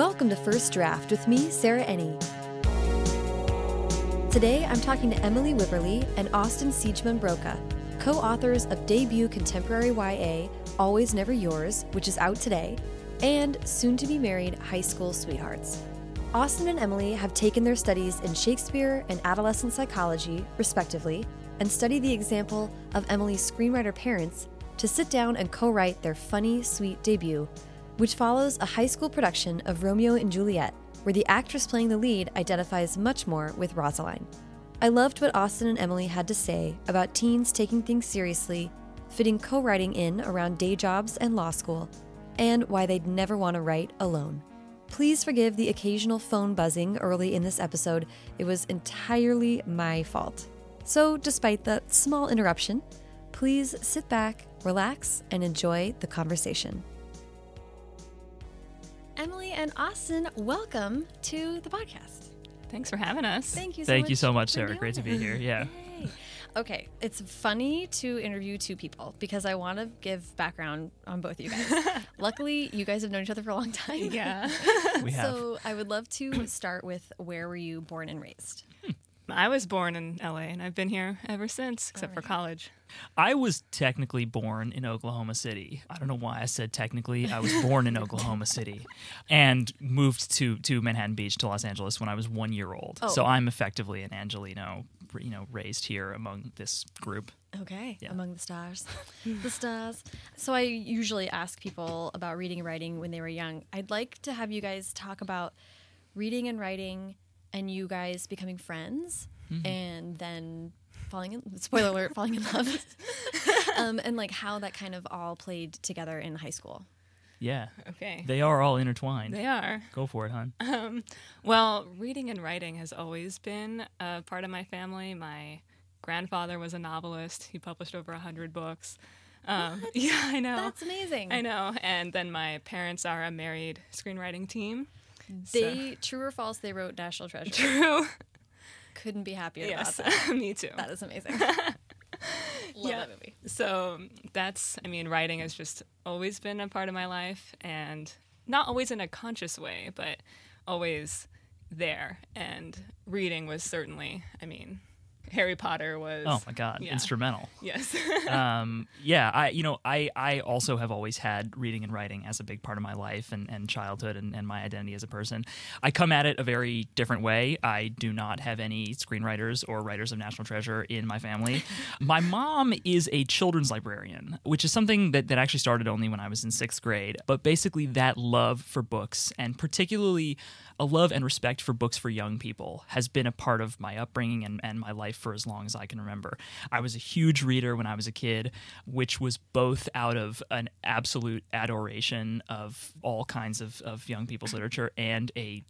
Welcome to First Draft with me, Sarah Enni. Today I'm talking to Emily Wibberley and Austin Siegemund-Broka, co authors of debut contemporary YA Always Never Yours, which is out today, and soon to be married high school sweethearts. Austin and Emily have taken their studies in Shakespeare and adolescent psychology, respectively, and study the example of Emily's screenwriter parents to sit down and co write their funny, sweet debut, which follows a high school production of Romeo and Juliet, where the actress playing the lead identifies much more with Rosaline. I loved what Austin and Emily had to say about teens taking things seriously, fitting co writing in around day jobs and law school, and why they'd never want to write alone. Please forgive the occasional phone buzzing early in this episode, it was entirely my fault. So, despite the small interruption, please sit back, relax, and enjoy the conversation. Emily and Austin, welcome to the podcast. Thanks for having us. Thank you so Thank much. you so much, Sarah. Great to be here. Yeah. Yay. Okay, it's funny to interview two people because I want to give background on both of you guys. Luckily, you guys have known each other for a long time. Yeah. We have. So I would love to start with where were you born and raised? I was born in LA and I've been here ever since, except for college. I was technically born in Oklahoma City. I don't know why I said technically. I was born in Oklahoma City and moved to, to Manhattan Beach to Los Angeles when I was one year old. Oh. So I'm effectively an Angelino, you know, raised here among this group. Okay, Yeah. among the stars. the stars. So I usually ask people about reading and writing when they were young. I'd like to have you guys talk about reading and writing and you guys becoming friends and then falling in spoiler alert falling in love um, and like how that kind of all played together in high school Yeah. Okay. They are all intertwined. They are. Go for it, hon. Um, well, reading and writing has always been a part of my family. My grandfather was a novelist. He published over a hundred books. Um, yeah, I know. that's amazing I know. And then my parents are a married screenwriting team. They true or false they wrote national treasure True. couldn't be happier yes. about that Me too. that is amazing love Yeah. that movie So that's, I mean, writing has just always been a part of my life and not always in a conscious way, but always there. And reading was certainly, I mean, Harry Potter was. Oh my God, Yeah. instrumental. Yes. um, yeah, I you know I I also have always had reading and writing as a big part of my life and, and childhood and, and my identity as a person. I come at it a very different way. I do not have any screenwriters or writers of National Treasure in my family. my mom is a children's librarian, which is something that, that actually started only when I was in sixth grade. But basically, that love for books and particularly a love and respect for books for young people has been a part of my upbringing and, and my life for as long as I can remember. I was a huge reader when I was a kid, which was both out of an absolute adoration of all kinds of, of young people's literature and a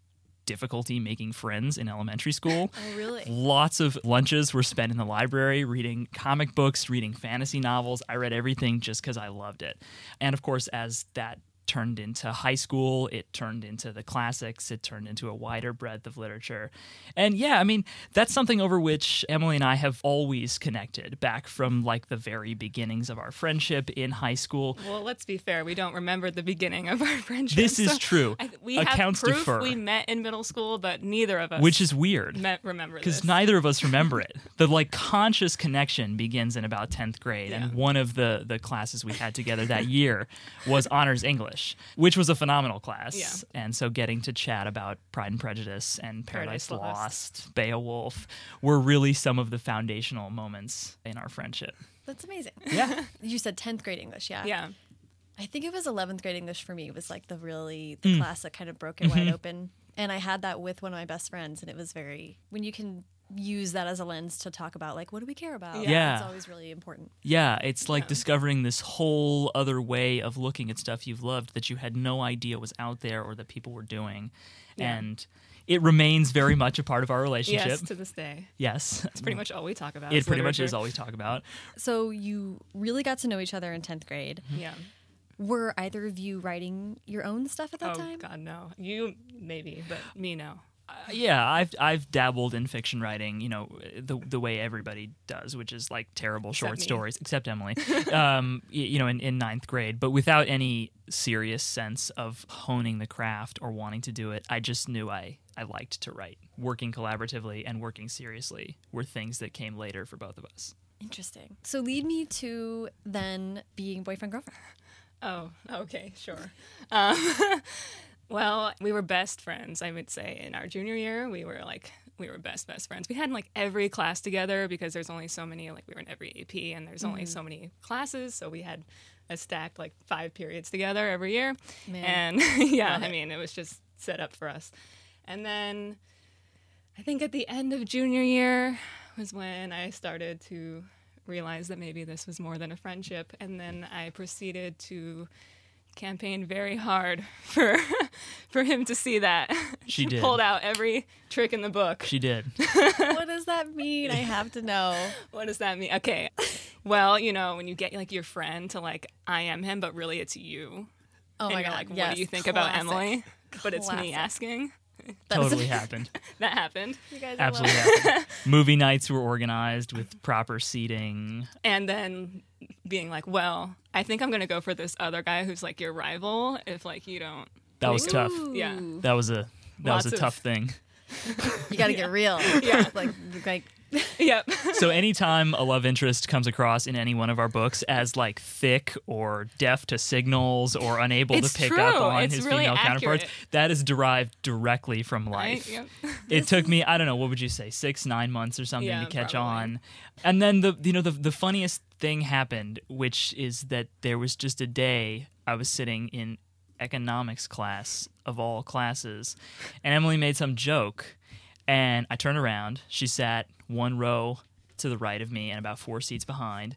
difficulty making friends in elementary school. oh really Lots of lunches were spent in the library reading comic books, reading fantasy novels. I read everything just because I loved it. And of course, as that turned into high school, it turned into the classics, it turned into a wider breadth of literature. And yeah, I mean, that's something over which Emily and I have always connected back from like the very beginnings of our friendship in high school. well, let's be fair. We don't remember the beginning of our friendship. This is true. I, we Accounts have proof defer. we met in middle school, but neither of us Which is weird. met, remember because neither of us remember it. The like conscious connection begins in about tenth grade, and one of the the classes we had together that year was honors English, which was a phenomenal class. Yeah. And so getting to chat about Pride and Prejudice and Paradise, Paradise Lost. Lost, Beowulf, were really some of the foundational moments in our friendship. that's amazing Yeah, you said 10th grade english yeah Yeah. I think it was 11th grade English for me. It was like the really the class that kind of broke it wide Mm-hmm. open. And I had that with one of my best friends, and it was very when you can use that as a lens to talk about like what do we care about. Yeah. it's always really important. yeah. It's like discovering this whole other way of looking at stuff you've loved that you had no idea was out there or that people were doing, Yeah. and it remains very much a part of our relationship. Yes, to this day. Yes. It's pretty much all we talk about. it pretty much is all we talk about. So you really got to know each other in 10th grade. Mm-hmm. Yeah. Were either of you writing your own stuff at that oh time? God, no. You maybe, but me no. Yeah, I've I've dabbled in fiction writing, you know, the the way everybody does, which is like terrible short me. stories, except Emily. um, you know, in, in ninth grade, but without any serious sense of honing the craft or wanting to do it. I just knew I I liked to write. Working collaboratively and working seriously were things that came later for both of us. Interesting. So lead me to then being boyfriend girlfriend. Oh, okay, sure. Um, well, we were best friends, I would say. In our junior year, we were like, we were best, best friends. We had like every class together because there's only so many, like, we were in every AP and there's only mm-hmm. so many classes. So we had a stacked like five periods together every year. Man. And yeah, I mean, it was just set up for us. And then I think at the end of junior year was when I started to realize that maybe this was more than a friendship. And then I proceeded to campaign very hard for for him to see that. She did. Pulled out every trick in the book. She did. what does that mean? I have to know. What does that mean? Okay. Well, you know, when you get like your friend to like I am him, but really it's you. Oh and my you're god. like, what do you think about classic. Emily? But it's me asking. That is- totally happened. That happened. You guys are Absolutely happened. Movie nights were organized with proper seating. and then being like, well, I think I'm gonna go for this other guy who's like your rival. If like you don't, That was tough. Yeah. That was a that was Lots a of- tough thing. You got to get real. Yeah. like like yep, So anytime a love interest comes across in any one of our books as like thick or deaf to signals or unable It's to pick true. up on It's his really female counterparts, that is derived directly from right? life. Yep. It took me, I don't know, what would you say, six, nine months or something Yeah, to catch probably. on. And then the you know, the the funniest thing happened, which is that there was just a day I was sitting in economics class of all classes, and Emily made some joke, and I turned around. She sat one row to the right of me and about four seats behind,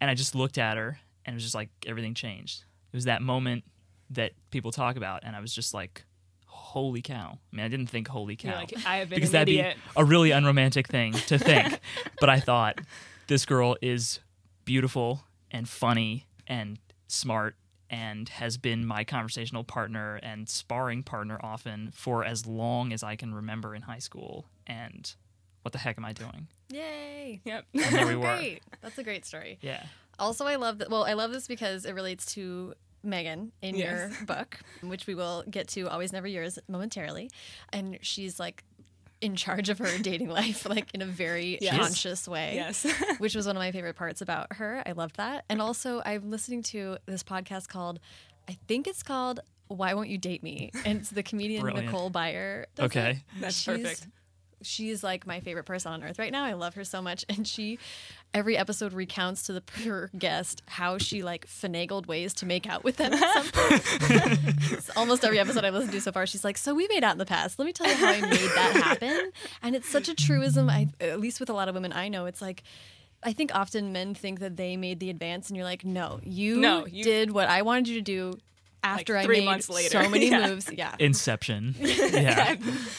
and I just looked at her, and it was just like everything changed. It was that moment that people talk about, and I was just like, "Holy cow!" I mean, I didn't think "Holy cow" like, I have been because that'd idiot. be a really unromantic thing to think. but I thought this girl is beautiful and funny and smart and has been my conversational partner and sparring partner often for as long as I can remember in high school. And what the heck am I doing? yay. Yep. And there we were. Great. That's a great story. Yeah. Also, I love that. Well, I love this because it relates to Megan in Yes. your book, which we will get to always never yours momentarily. And she's like in charge of her dating life, like in a very Yes. conscious way. yes. which was one of my favorite parts about her. I loved that. And also, I'm listening to this podcast called, I think it's called Why Won't You Date Me? And it's the comedian Brilliant. Nicole Byer. Okay. it. That's She's- perfect. She's like my favorite person on earth right now. I love her so much. And she, every episode recounts to the her guest how she like finagled ways to make out with them at some point. It's almost every episode I've listened to so far, she's like, "So we made out in the past. Let me tell you how I made that happen." And it's such a truism. I, at least with a lot of women I know, it's like. I think often men think that they made the advance, and you're like, no, you, No, you- did what I wanted you to do after three I made months later. so many Yeah. moves. Yeah, Inception. Yeah.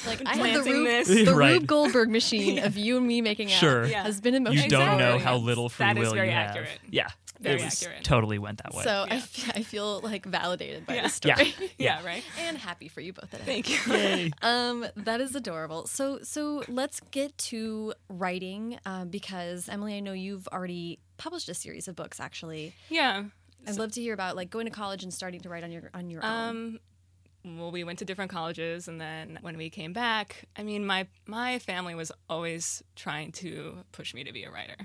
like I had the Rube, this. the Right. Rube Goldberg machine of you and me making out Sure. Yeah. has been in You don't know how little free That is will very you have. Yeah. Very it was accurate. totally went that way. So I Yeah. fe- I feel like validated by Yeah. this Yeah. story. yeah. Right. and happy for you both. That it Thank you. Yay. Um, that is adorable. So, so let's get to writing um, because Emily, I know you've already published a series of books. Actually, Yeah. I'd love to hear about like going to college and starting to write on your on your own. Um, well, we went to different colleges, and then when we came back, I mean, my my family was always trying to push me to be a writer.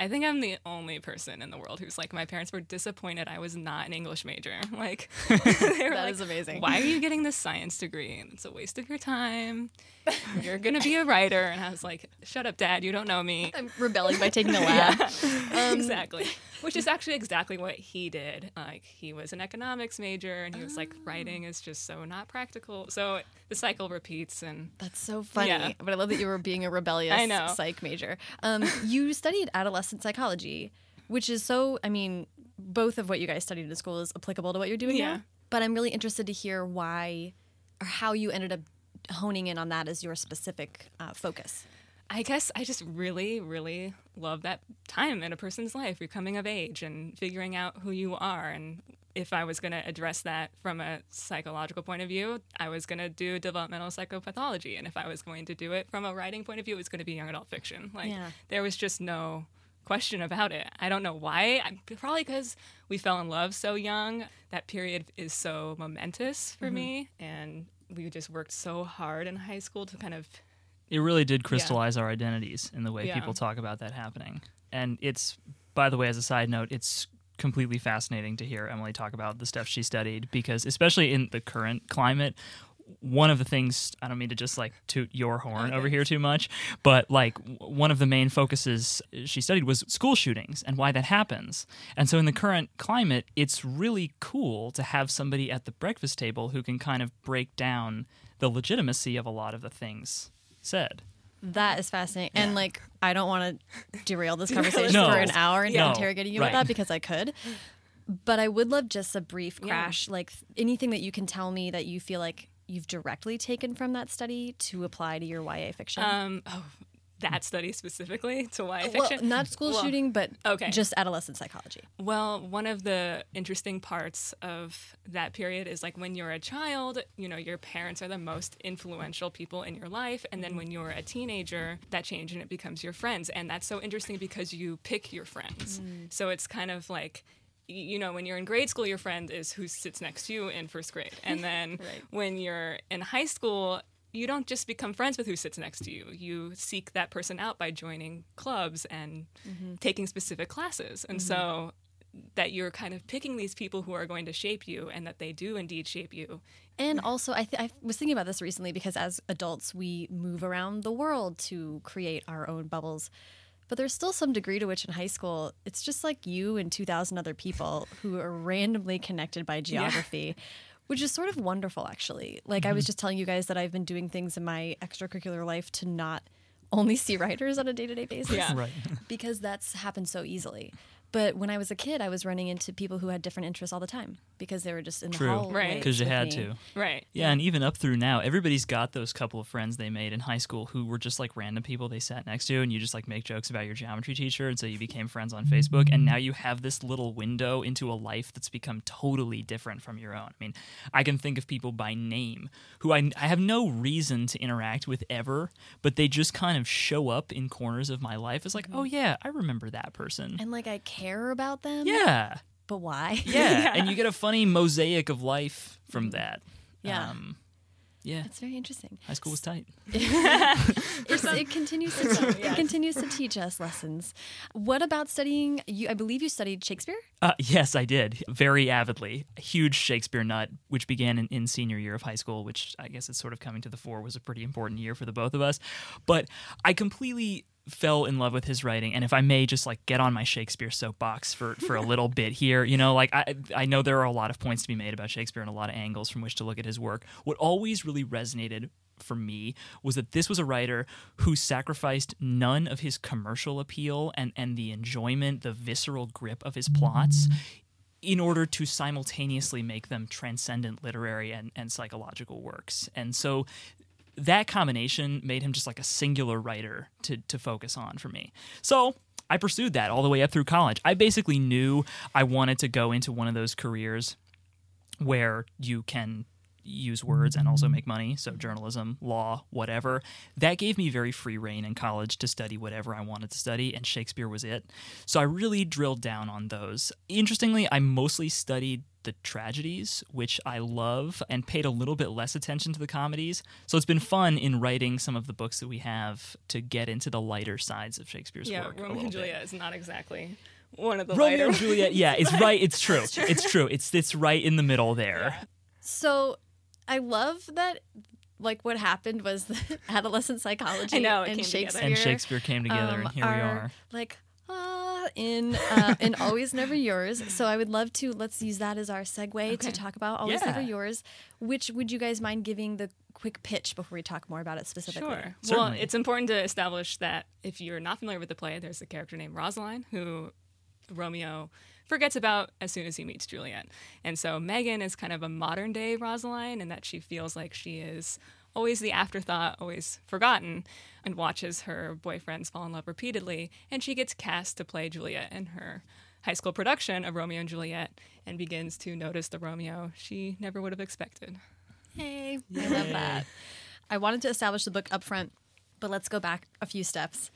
I think I'm the only person in the world who's like, my parents were disappointed I was not an English major. Like, they were That like, is amazing. Why are you getting this science degree? It's a waste of your time. You're gonna be a writer, and I was like, shut up, dad. You don't know me. I'm rebelling by taking a lab. Um, exactly. Which is actually exactly what he did. Like he was an economics major and he was Oh. like writing is just so not practical. So the cycle repeats and That's so funny. Yeah. But I love that you were being a rebellious I know. psych major. Um, you studied adolescent psychology, which is so, I mean, both of what you guys studied in school is applicable to what you're doing Yeah. now. But I'm really interested to hear why or how you ended up honing in on that as your specific uh, focus. I guess I just really, really love that time in a person's life. You're coming of age and figuring out who you are and if I was going to address that from a psychological point of view, I was going to do developmental psychopathology. And if I was going to do it from a writing point of view, it was going to be young adult fiction. Like, Yeah. there was just no question about it. I don't know why. Probably because we fell in love so young. That period is so momentous for mm-hmm. me. And we just worked so hard in high school to kind of it really did crystallize our identities in the way Yeah. people talk about that happening. And it's, by the way, as a side note, it's completely fascinating to hear Emily talk about the stuff she studied because, especially in the current climate, one of the things I don't mean to just like toot your horn over here too much, but like w- one of the main focuses she studied was school shootings and why that happens. And so in the current climate, it's really cool to have somebody at the breakfast table who can kind of break down the legitimacy of a lot of the things said. That is fascinating. And like, I don't want to derail this conversation No. for an hour and No. interrogating you Right. about that because I could. But I would love just a brief Yeah. crash, like anything that you can tell me that you feel like you've directly taken from that study to apply to your YA fiction. Um, oh, that study specifically to well, fiction? not school Well, shooting, but okay. just adolescent psychology. Well, one of the interesting parts of that period is like when you're a child, you know, your parents are the most influential people in your life. And then mm-hmm. when you're a teenager, that changes and it becomes your friends. And that's so interesting because you pick your friends. Mm. So it's kind of like, you know, when you're in grade school, your friend is who sits next to you in first grade. And then when you're in high school, you don't just become friends with who sits next to you. You seek that person out by joining clubs and mm-hmm. taking specific classes. And mm-hmm. so that you're kind of picking these people who are going to shape you and that they do indeed shape you. And also, I, th- I was thinking about this recently because as adults, we move around the world to create our own bubbles. But there's still some degree to which in high school, it's just like you and 2,000 other people who are randomly connected by geography, which is sort of wonderful, actually. Like, I was mm-hmm. just telling you guys that I've been doing things in my extracurricular life to not only see writers on a day to day basis Yeah. Right. because that's happened so easily. But when I was a kid, I was running into people who had different interests all the time because they were just in the True. hallways Right. Because you had me. to. Right. Yeah, and even up through now, everybody's got those couple of friends they made in high school who were just like random people they sat next to, and you just like make jokes about your geometry teacher, and so you became friends on Facebook, and now you have this little window into a life that's become totally different from your own. I mean, I can think of people by name who I, I have no reason to interact with ever, but they just kind of show up in corners of my life as like, mm-hmm. oh yeah, I remember that person. And like I care about them. Yeah, But why? yeah, and you get a funny mosaic of life from that. Yeah. Um, yeah. It's very interesting. High school was tight. It continues to it continues to teach us lessons. What about studying? You, I believe you studied Shakespeare. Uh, yes, I did very avidly. A huge Shakespeare nut, which began in, in senior year of high school, which I guess is sort of coming to the fore, was a pretty important year for the both of us. But I completely fell in love with his writing and if i may just like get on my shakespeare soapbox for for a little bit here you know like i i know there are a lot of points to be made about shakespeare and a lot of angles from which to look at his work what always really resonated for me was that this was a writer who sacrificed none of his commercial appeal and and the enjoyment the visceral grip of his plots mm-hmm. in order to simultaneously make them transcendent literary and, and psychological works. And so that combination made him just like a singular writer to, to focus on for me. So I pursued that all the way up through college. I basically knew I wanted to go into one of those careers where you can use words and also make money so journalism law whatever that gave me very free reign in college to study whatever i wanted to study and shakespeare was it so i really drilled down on those interestingly i mostly studied the tragedies which i love and paid a little bit less attention to the comedies so it's been fun in writing some of the books that we have to get into the lighter sides of shakespeare's Yeah, work a Romeo little and bit. Juliet is not exactly one of the Romeo lighter and Juliet, yeah, it's right. It's true. It's true. It's it's right in the middle there. So I love that. Like what happened was that adolescent psychology I know, and came together. Shakespeare And Shakespeare came together, um, and here we are. Like ah, in uh, in always never yours. So I would love to let's use that as our segue to talk about always Yeah. never yours. Which would you guys mind giving the quick pitch before we talk more about it specifically? Sure. Well, it's important to establish that if you're not familiar with the play, there's a character named Rosaline who Romeo forgets about as soon as he meets Juliet. And so Megan is kind of a modern day Rosaline in that she feels like she is always the afterthought, always forgotten, and watches her boyfriends fall in love repeatedly. And she gets cast to play Juliet in her high school production of Romeo and Juliet and begins to notice the Romeo she never would have expected. Hey, I love that. I wanted to establish the book up front, but let's go back a few steps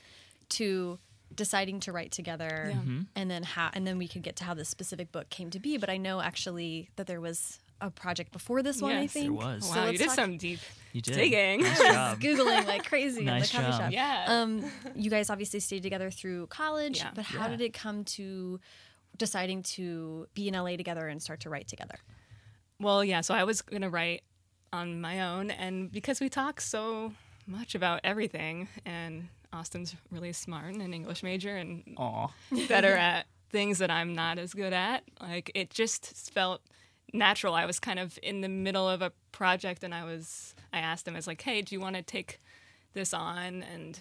to deciding to write together Yeah. Mhm. and then how and then we could get to how this specific book came to be. But I know actually that there was a project before this one, I Yes, there think. was. So wow, you did talk- some deep You did. digging. Nice. Googling like crazy Nice in the coffee job. shop. Yeah. Um, you guys obviously stayed together through college, Yeah. but how Yeah. did it come to deciding to be in LA together and start to write together? Well, yeah, so I was going to write on my own. And because we talk so much about everything, and Austin's really smart and an English major and Aw. better at things that I'm not as good at, like it just felt natural. I was kind of in the middle of a project and I was, I asked him, I was like, hey, do you want to take this on and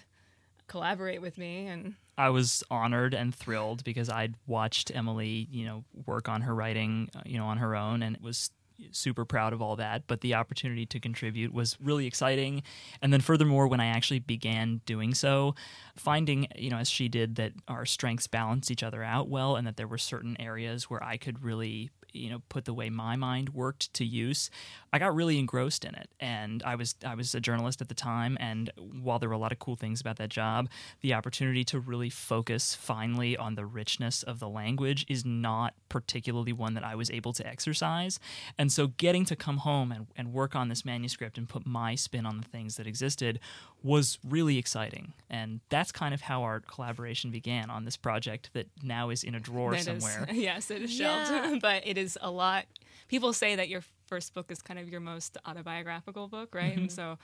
collaborate with me? And I was honored and thrilled because I'd watched Emily, you know, work on her writing, uh, you know, on her own, and it was super proud of all that. But the opportunity to contribute was really exciting. And then, furthermore, when I actually began doing so, finding, you know, as she did, that our strengths balanced each other out well, and that there were certain areas where I could really you know put the way my mind worked to use i got really engrossed in it. And i was i was a journalist at the time and while there were a lot of cool things about that job the opportunity to really focus finally on the richness of the language is not particularly one that i was able to exercise. And so getting to come home and, and work on this manuscript and put my spin on the things that existed was really exciting and that's kind of how our collaboration began on this project that now is in a drawer that is- somewhere yes, it is shelved, Yeah. but it is a lot. People say that your first book is kind of your most autobiographical book, right? Mm-hmm. And so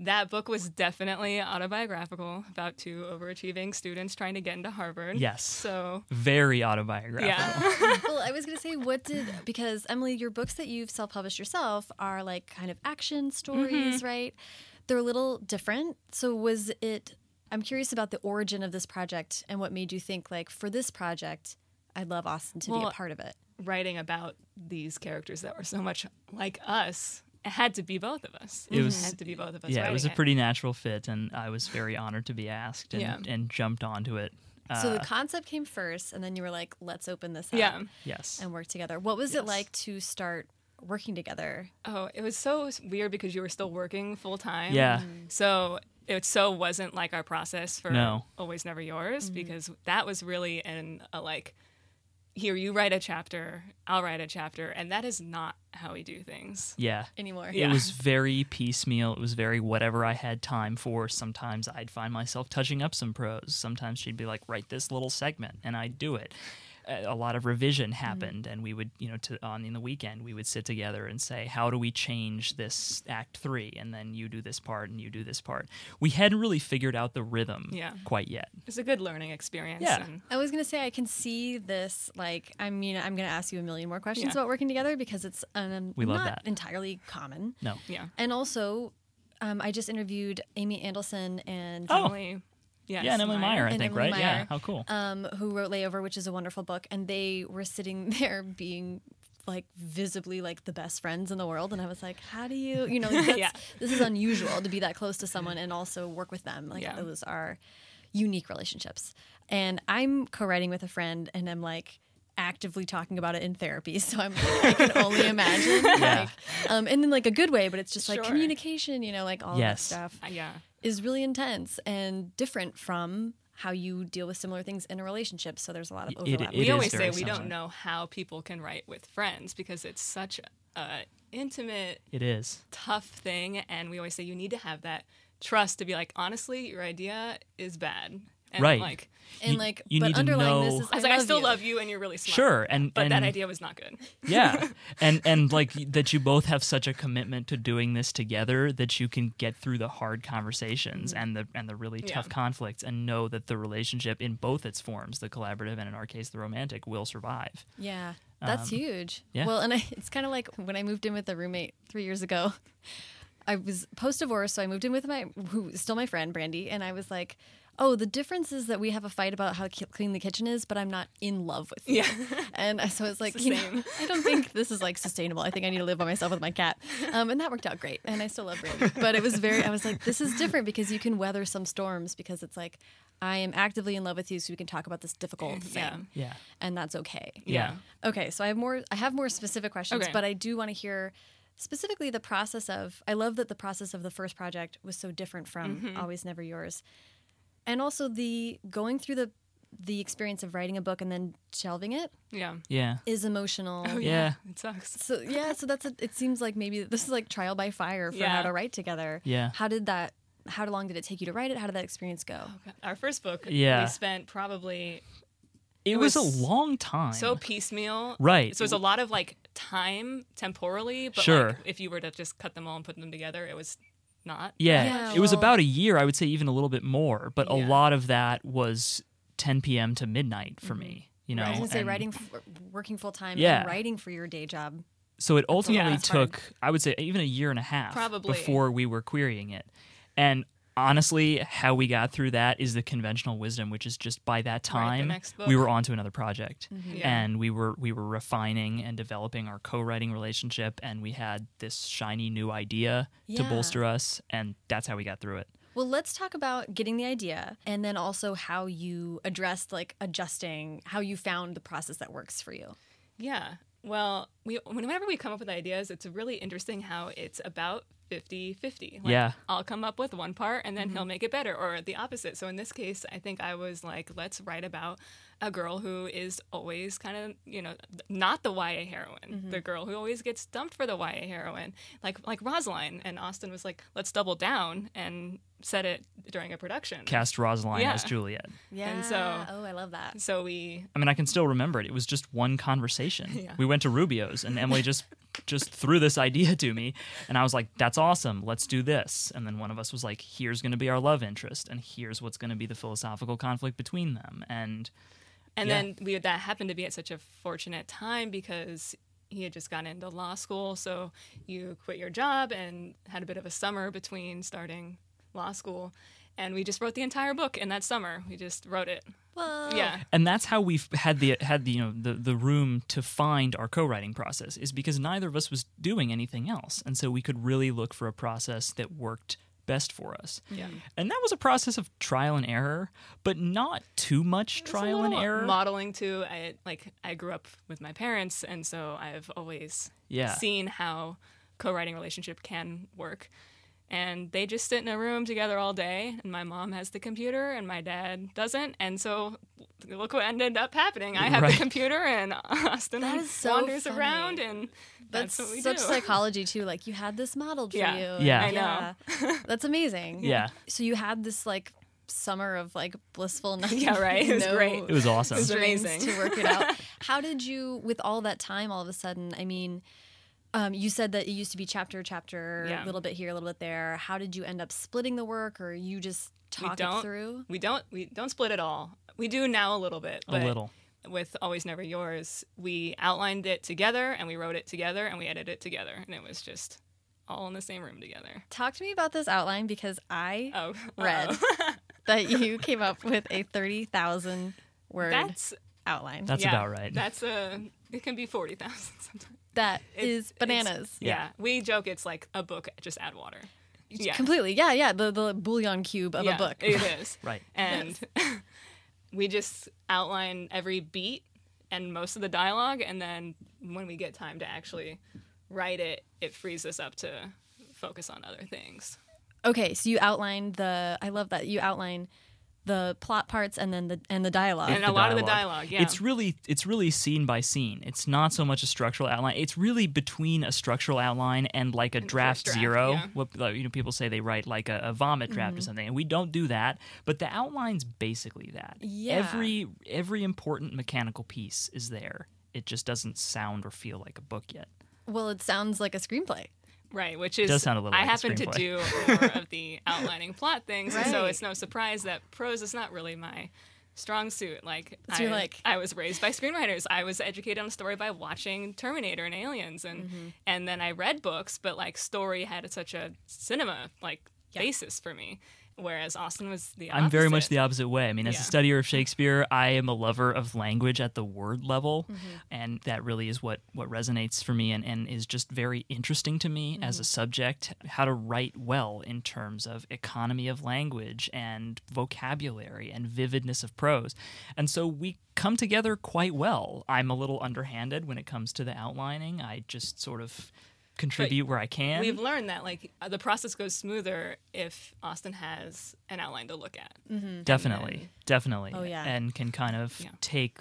that book was definitely autobiographical about two overachieving students trying to get into Harvard. Yes. So very autobiographical. yeah, well, I was going to say, what did, because Emily, your books that you've self published yourself are like kind of action stories, Mm-hmm. right? They're a little different. So, was it, I'm curious about the origin of this project and what made you think, like, for this project, I'd love Austin to be a part of it. writing about these characters that were so much like us. It had to be both of us. It was- had to be both of us. yeah, it was a writing pretty natural fit, and I was very honored to be asked and, Yeah. and jumped onto it. so, Uh, the concept came first, and then you were like, let's open this up Yeah. yes, and work together. What was it like to start working together? Oh, it was so weird because you were still working full time. Yeah. So it so wasn't like our process for No. Always Never Yours mm-hmm. because that was really in a like, here you write a chapter, I'll write a chapter, and that is not how we do things. yeah. Anymore. Yeah. It was very piecemeal. It was very whatever I had time for. Sometimes I'd find myself touching up some prose. Sometimes she'd be like, "Write this little segment," and I'd do it. A a lot of revision happened, and we would, you know, to, on in the weekend we would sit together and say, "How do we change this Act Three? And then you do this part, and you do this part. We hadn't really figured out the rhythm Yeah. quite yet. It's a good learning experience. Yeah. and- I was gonna say I can see this. Like, I mean, I'm gonna ask you a million more questions Yeah. about working together because it's um, We love not that. entirely common. No, yeah. And also, um, I just interviewed Amy Andelson and Oh. Emily, yes, yeah, and Emily Meyer, I And think, Emily right? Yeah, Meyer. how cool. um, who wrote Layover, which is a wonderful book, and they were sitting there being like visibly like the best friends in the world and i was like how do you you know that's, Yeah. this is unusual to be that close to someone and also work with them like Yeah. those are unique relationships and i'm co-writing with a friend and i'm like actively talking about it in therapy so i'm like, i can only imagine like um and in like a good way but it's just like Sure. communication you know like all Yes. that stuff Uh, yeah. Is really intense and different from how you deal with similar things in a relationship. So there's a lot of It- overlap. it we always say we similar. don't know how people can write with friends because it's such a intimate It is. tough thing and we always say you need to have that trust to be like honestly your idea is bad and Right. like and You- like, you but need to underlying this know- is I was like I still you. love you and you're really smart Sure, and but that idea was not good yeah and and like that you both have such a commitment to doing this together that you can get through the hard conversations and the and the really Yeah. tough conflicts and know that the relationship in both its forms the collaborative and in our case the romantic will survive Yeah, that's Um, huge. yeah. Well, and I, it's kind of like when I moved in with a roommate three years ago. I was post divorce, so I moved in with my who is still my friend Brandy, and I was like, "Oh, the difference is that we have a fight about how clean the kitchen is, but I'm not in love with you." Yeah. and so it's like, the you know, same. I don't think this is like sustainable. I think I need to live by myself with my cat, um, and that worked out great. And I still love Brandy, but it was very. I was like, this is different because you can weather some storms because it's like I am actively in love with you, so we can talk about this difficult thing, Yeah. Yeah. and that's okay. Yeah. Okay, so I have more. I have more specific questions, Okay. but I do want to hear specifically the process of. I love that the process of the first project was so different from Mm-hmm. Always Never Yours, and also the going through the the experience of writing a book and then shelving it Yeah. Yeah. is emotional. Oh, Yeah. It sucks. So yeah, so that's a, it. Seems like maybe this is like trial by fire for how to write together. Yeah. How did that? How long did it take you to write it? How did that experience go? Oh, Our first book, Yeah. we spent probably It, was, was a long time. so piecemeal. Right. So it's a lot of like time temporally, but Sure. like if you were to just cut them all and put them together, it was not. Yeah, Yeah, it was well- about a year. I would say even a little bit more, but a lot of that was 10 p.m. to midnight for me. Mm-hmm. You know, I was gonna say and writing, f- working full time, Yeah. and writing for your day job. So it ultimately Yeah. took, I would say, even a year and a half Probably. before we were querying it. And honestly, how we got through that is the conventional wisdom, which is just by that time next we were on to another project, mm-hmm. Yeah. and we were we were refining and developing our co-writing relationship, and we had this shiny new idea to bolster us, and that's how we got through it. Well, let's talk about getting the idea and then also how you addressed like adjusting, how you found the process that works for you. Yeah. Well, we whenever we come up with ideas, it's really interesting how it's about 50-50. Like, Yeah. I'll come up with one part and then he'll Mm-hmm. make it better or the opposite. So in this case, I think I was like, let's write about a girl who is always kind of, you know, not the YA heroine. Mm-hmm. The girl who always gets dumped for the YA heroine. Like like Rosaline and Austin was like, let's double down and set it during a production. Cast Rosaline Yeah. as Juliet. Yeah. And so- oh, I love that. So we I mean, I can still remember it. It was just one conversation. Yeah. We went to Rubio's, and Emily just just threw this idea to me, and I was like, "That's awesome. Let's do this." And then one of us was like, "Here's going to be our love interest, and here's what's going to be the philosophical conflict between them." And And Yeah. then we that happened to be at such a fortunate time because he had just gone into law school. So you quit your job and had a bit of a summer between starting law school. And we just wrote the entire book in that summer. We just wrote it. Whoa. Yeah. and that's how we've had the had the you know the the room to find our co-writing process is because neither of us was doing anything else, and so we could really look for a process that worked best for us. Yeah. And that was a process of trial and error, but not too much It's a trial and error. Modeling too. I like I grew up with my parents and so I've always Yeah. seen how co-writing relationship can work. And they just sit in a room together all day and my mom has the computer and my dad doesn't. And so look what ended up happening. I have Right. the computer and Austin That is so wanders funny. around and that's, That's, what we such do. psychology too. Like you had this modeled for Yeah. you. Yeah. I know. Yeah. That's amazing. Yeah. So you had this like summer of like blissful night. Yeah, right. It was great. It was awesome. It was amazing. to work it out. How did you, with all that time, all of a sudden? I mean, um, you said that it used to be chapter, chapter, Yeah. a little bit here, a little bit there. How did you end up splitting the work, or you just We talk it don't- through? we don't we don't split at all. We do now a little bit. a But little. with Always Never Yours, we outlined it together and we wrote it together and we edited it together. And it was just all in the same room together. Talk to me about this outline because I Oh, read that you came up with a thirty thousand word That's outline. That's yeah, about right. That's a. It can be forty thousand sometimes. That It- is bananas. Yeah. Yeah. we joke it's like a book. Just add water. Yeah, Completely. Yeah, yeah. The the bouillon cube of yeah, a book. It is Right. and we just outline every beat and most of the dialogue, and then when we get time to actually write it, it frees us up to focus on other things. Okay, so you outline the. I love that you outline the plot parts and then the and the dialogue. And the a lot of the dialogue, yeah. It's really it's really scene by scene. It's not so much a structural outline. It's really between a structural outline and like a And draft, draft, zero. yeah. What you know people say they write like a, a vomit draft Mm-hmm. or something, and we don't do that. But the outline's basically that. Yeah. Every every important mechanical piece is there. It just doesn't sound or feel like a book yet. well, it sounds like a screenplay. Right, which is does sound a little I like a happen to do more of the outlining plot things, and so it's no surprise that prose is not really my strong suit. Like So I, you're like- I was raised by screenwriters. I was educated on story by watching Terminator and Aliens, and Mm-hmm. and then I read books, but like story had such a cinema like basis for me. Whereas Austin was the opposite. I'm very much the opposite way. I mean, as Yeah. a studier of Shakespeare, I am a lover of language at the word level, Mm-hmm. and that really is what what resonates for me and, and is just very interesting to me as a Mm-hmm. subject. How to write well in terms of economy of language and vocabulary and vividness of prose, and so we come together quite well. I'm a little underhanded when it comes to the outlining. I just sort of contribute where I can. We've learned that like uh, the process goes smoother if Austin has an outline to look at. Definitely, definitely. Oh, yeah. and can kind of Yeah. take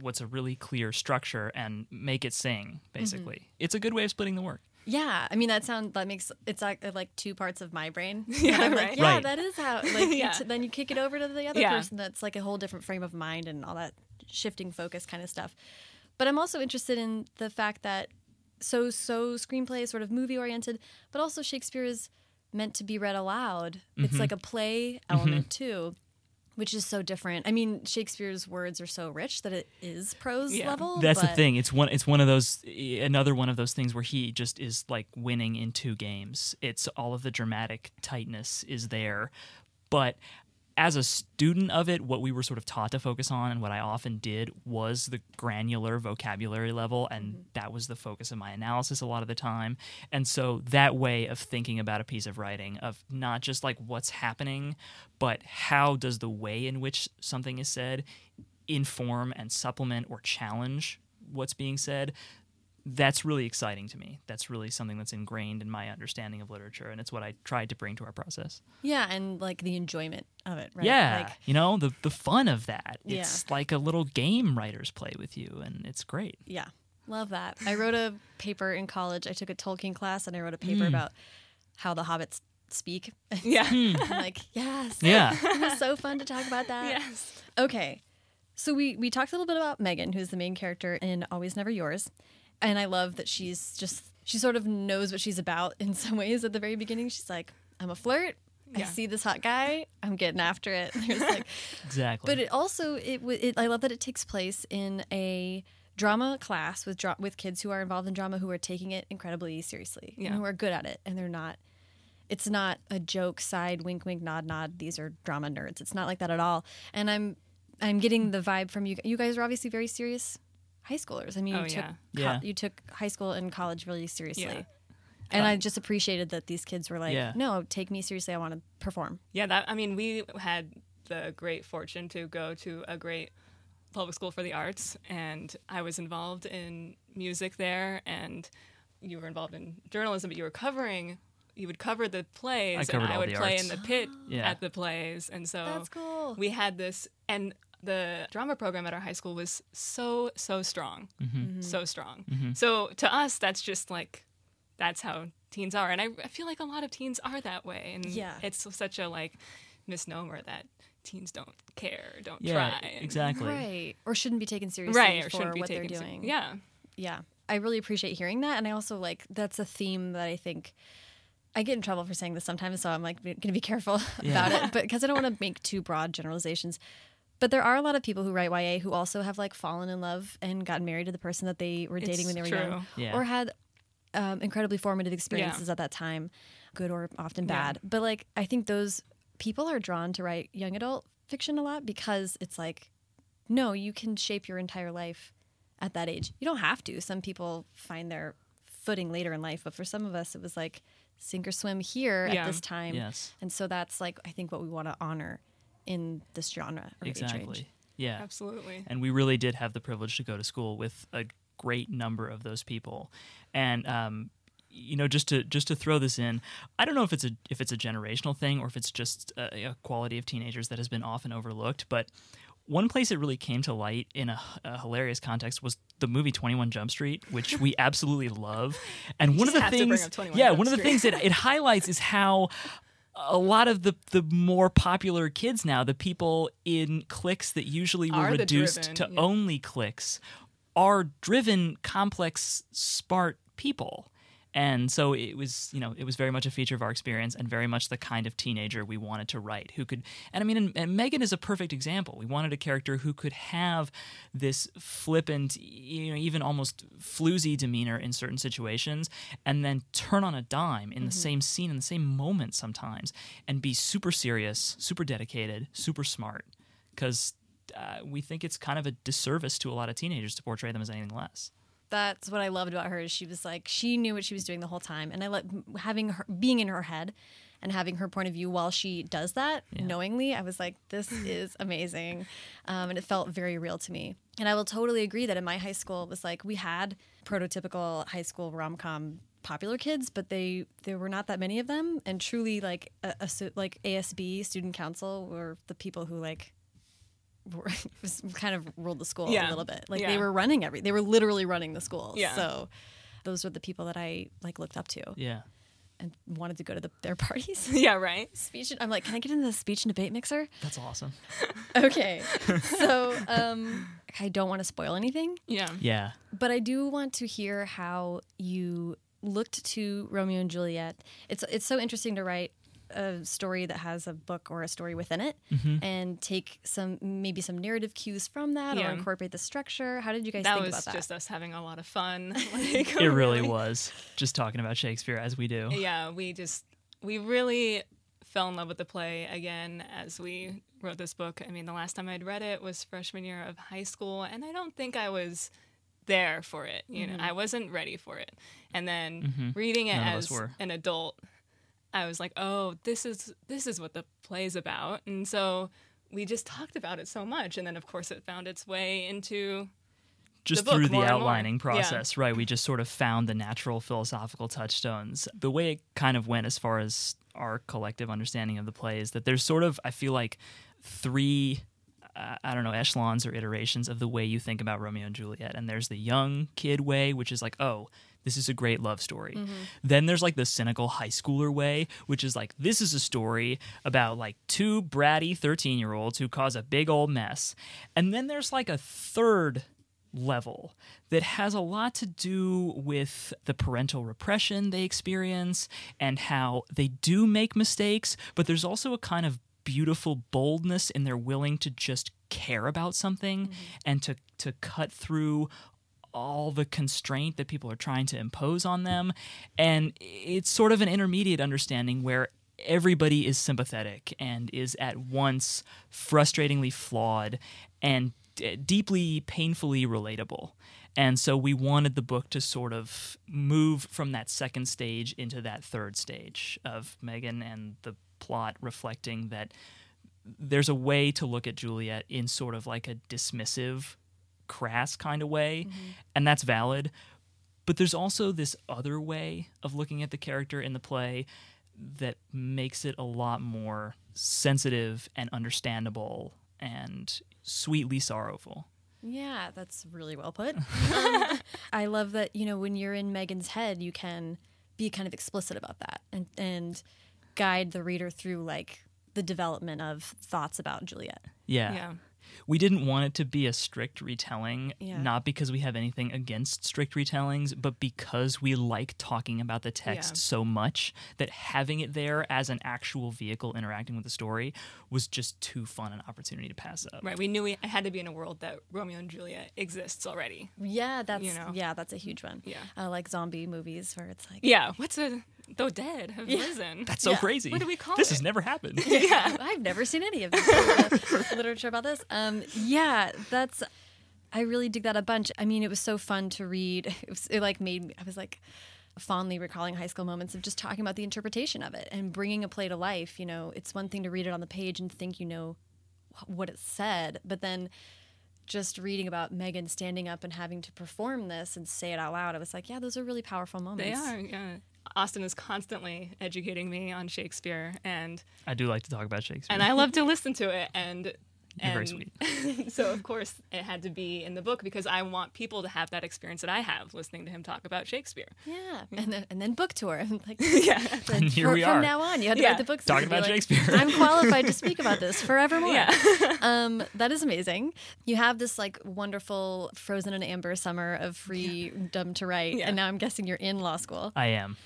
what's a really clear structure and make it sing. Basically, Mm-hmm. it's a good way of splitting the work. Yeah, I mean that sound that makes it's like, like two parts of my brain. Yeah, I'm right. like, yeah, Right. that is how. Like, you Yeah. t- then you kick it over to the other Yeah. person. That's like a whole different frame of mind and all that shifting focus kind of stuff. But I'm also interested in the fact that so so screenplay is sort of movie oriented, but also Shakespeare is meant to be read aloud. Mm-hmm. It's like a play element too. Which is so different. I mean, Shakespeare's words are so rich that it is prose Yeah. level. That's the thing. It's one. It's one of those. Another one of those things where he just is like winning in two games. It's all of the dramatic tightness is there, but as a student of it, what we were sort of taught to focus on, and what I often did, was the granular vocabulary level, and mm-hmm. that was the focus of my analysis a lot of the time. And so that way of thinking about a piece of writing, of not just like what's happening, but how does the way in which something is said inform and supplement or challenge what's being said that's really exciting to me that's really something that's ingrained in my understanding of literature and it's what i tried to bring to our process Yeah, and like the enjoyment of it, right? yeah Like, you know the the fun of that Yeah. it's like a little game writers play with you and it's great Yeah, love that. I wrote a paper in college. I took a Tolkien class and I wrote a paper Mm. about how the hobbits speak. Yeah. I'm like, yes. yeah it was so fun to talk about that. yes. Okay. So we we talked a little bit about Megan, who's the main character in Always Never Yours. And I love that she's just she sort of knows what she's about in some ways at the very beginning. She's like, I'm a flirt. I see this hot guy. I'm getting after it. Like exactly but it also it, it I love that it takes place in a drama class with dra- with kids who are involved in drama who are taking it incredibly seriously Yeah. and who are good at it and they're not it's not a joke side wink wink nod nod these are drama nerds it's not like that at all and i'm i'm getting the vibe from you you guys are obviously very serious high schoolers i mean oh, you Oh, took yeah. co- Yeah. you took high school and college really seriously Yeah. and uh, i just appreciated that these kids were like Yeah. no take me seriously i want to perform Yeah, that I mean, we had the great fortune to go to a great public school for the arts, and I was involved in music there, and you were involved in journalism, but you were covering. You would cover the plays, I and I would play arts. in the pit Yeah. at the plays, and so that's cool we had this, and the drama program at our high school was so so strong, Mm-hmm. so strong. So to us, that's just like that's how teens are, and I, I feel like a lot of teens are that way, and Yeah. it's such a like misnomer that teens don't care, don't yeah try, and- exactly. Right. Or shouldn't be taken seriously right, or for shouldn't be what they're taken. ser- doing. Yeah, yeah. I really appreciate hearing that. And i also like that's a theme that i think i get in trouble for saying this sometimes. So i'm like gonna be careful about it. But because i don't want to make too broad generalizations but there are a lot of people who write YA who also have like fallen in love and gotten married to the person that they were dating It's when they were true. young, Yeah. or had um, incredibly formative experiences at that time, good or often Yeah. bad. But like, I think those people are drawn to write young adult fiction a lot because it's like, no, you can shape your entire life at that age. You don't have to. Some people find their footing later in life, but for some of us, it was like sink or swim here Yeah. at this time. yes And so that's like, I think what we want to honor in this genre or exactly range. yeah absolutely. and we really did have the privilege to go to school with a great number of those people and um, you know just to just to throw this in i don't know if it's a if it's a generational thing or if it's just a, a quality of teenagers that has been often overlooked but one place it really came to light in a, a hilarious context was the movie 21 Jump Street, which we absolutely love. And one of the have things, yeah, Jump one of the things that it highlights is how a lot of the the more popular kids now, the people in cliques that usually were reduced driven, to yeah. only cliques, are driven, complex, smart people. And so it was, you know, it was very much a feature of our experience and very much the kind of teenager we wanted to write who could, and I mean, and, and Megan is a perfect example. We wanted a character who could have this flippant, you know, even almost floozy demeanor in certain situations and then turn on a dime in the same scene, in the same moment sometimes, and be super serious, super dedicated, super smart. Because uh, we think it's kind of a disservice to a lot of teenagers to portray them as anything less. That's what I loved about her. Is she was like she knew what she was doing the whole time, and I like having her being in her head and having her point of view while she does that knowingly. I was like, this is amazing, um, and it felt very real to me. And I will totally agree that in my high school it was like we had prototypical high school rom com popular kids, but they there were not that many of them, and truly like a, a like ASB student council were the people who like kind of ruled the school a little bit. Like they were running every they were literally running the school. Yeah. So those were the people that I like looked up to Yeah. and wanted to go to the, their parties. yeah, right. speech I'm like, can I get into the speech and debate mixer? That's awesome. Okay. so um I don't want to spoil anything, Yeah. Yeah. but I do want to hear how you looked to Romeo and Juliet. It's it's so interesting to write a story that has a book or a story within it Mm-hmm. and take some maybe some narrative cues from that Yeah. or incorporate the structure. How did you guys That think was about that? just us having a lot of fun. Like, It really was. Just talking about Shakespeare as we do. Yeah, we just we really fell in love with the play again as we wrote this book. I mean, the last time I'd read it was freshman year of high school, and I don't think I was there for it. You know, I wasn't ready for it. And then reading it Mm-hmm. None of us as an adult, I was like, "Oh, this is this is what the play's about." And so we just talked about it so much, and then of course it found its way into just book through the more and more. outlining Yeah. process, right? We just sort of found the natural philosophical touchstones. The way it kind of went as far as our collective understanding of the play is that there's sort of, I feel like, three. Uh, I don't know, echelons or iterations of the way you think about Romeo and Juliet. And there's the young kid way, which is like, oh, this is a great love story. Mm-hmm. Then there's like the cynical high schooler way, which is like, this is a story about like two bratty 13 year olds who cause a big old mess. And then there's like a third level that has a lot to do with the parental repression they experience and how they do make mistakes, but there's also a kind of beautiful boldness in their willing to just care about something mm-hmm. and to to cut through all the constraint that people are trying to impose on them. And it's sort of an intermediate understanding where everybody is sympathetic and is at once frustratingly flawed and d- deeply painfully relatable. And so we wanted the book to sort of move from that second stage into that third stage of Megan and the plot reflecting that there's a way to look at Juliet in sort of like a dismissive, crass kind of way, and that's valid. But there's also this other way of looking at the character in the play that makes it a lot more sensitive and understandable and sweetly sorrowful. Yeah, that's really well put. um, I love that, you know, when you're in Megan's head, you can be kind of explicit about that and, and guide the reader through like the development of thoughts about Juliet. Yeah. yeah. We didn't want it to be a strict retelling, Yeah. not because we have anything against strict retellings, but because we like talking about the text Yeah. so much that having it there as an actual vehicle interacting with the story was just too fun an opportunity to pass up. Right. We knew we had to be in a world that Romeo and Juliet exists already. Yeah, that's You know. yeah, that's a huge one. Yeah. uh, like zombie movies where it's like Yeah. What's a the dead have risen? That's so Yeah. crazy. What do we call this it? has never happened. yeah. I've never seen any of this literature about this. Um, yeah, that's. I really dig that a bunch. I mean, it was so fun to read. It, was, it like made me. I was like fondly recalling high school moments of just talking about the interpretation of it and bringing a play to life. You know, it's one thing to read it on the page and think you know wh- what it said, but then just reading about Megan standing up and having to perform this and say it out loud, I was like, yeah, those are really powerful moments. They are. Yeah. Austin is constantly educating me on Shakespeare, and I do like to talk about Shakespeare. and I love to listen to it. And You're very sweet. so of course it had to be in the book because I want people to have that experience that I have listening to him talk about Shakespeare. Yeah, and then and then book tour. like, Yeah. and here for- we from now on, you have to Yeah. write the books. Talking about like, Shakespeare. I'm qualified to speak about this forevermore. Yeah. um, that is amazing. You have this like wonderful frozen in amber summer of freedom to write, Yeah. and now I'm guessing you're in law school. I am.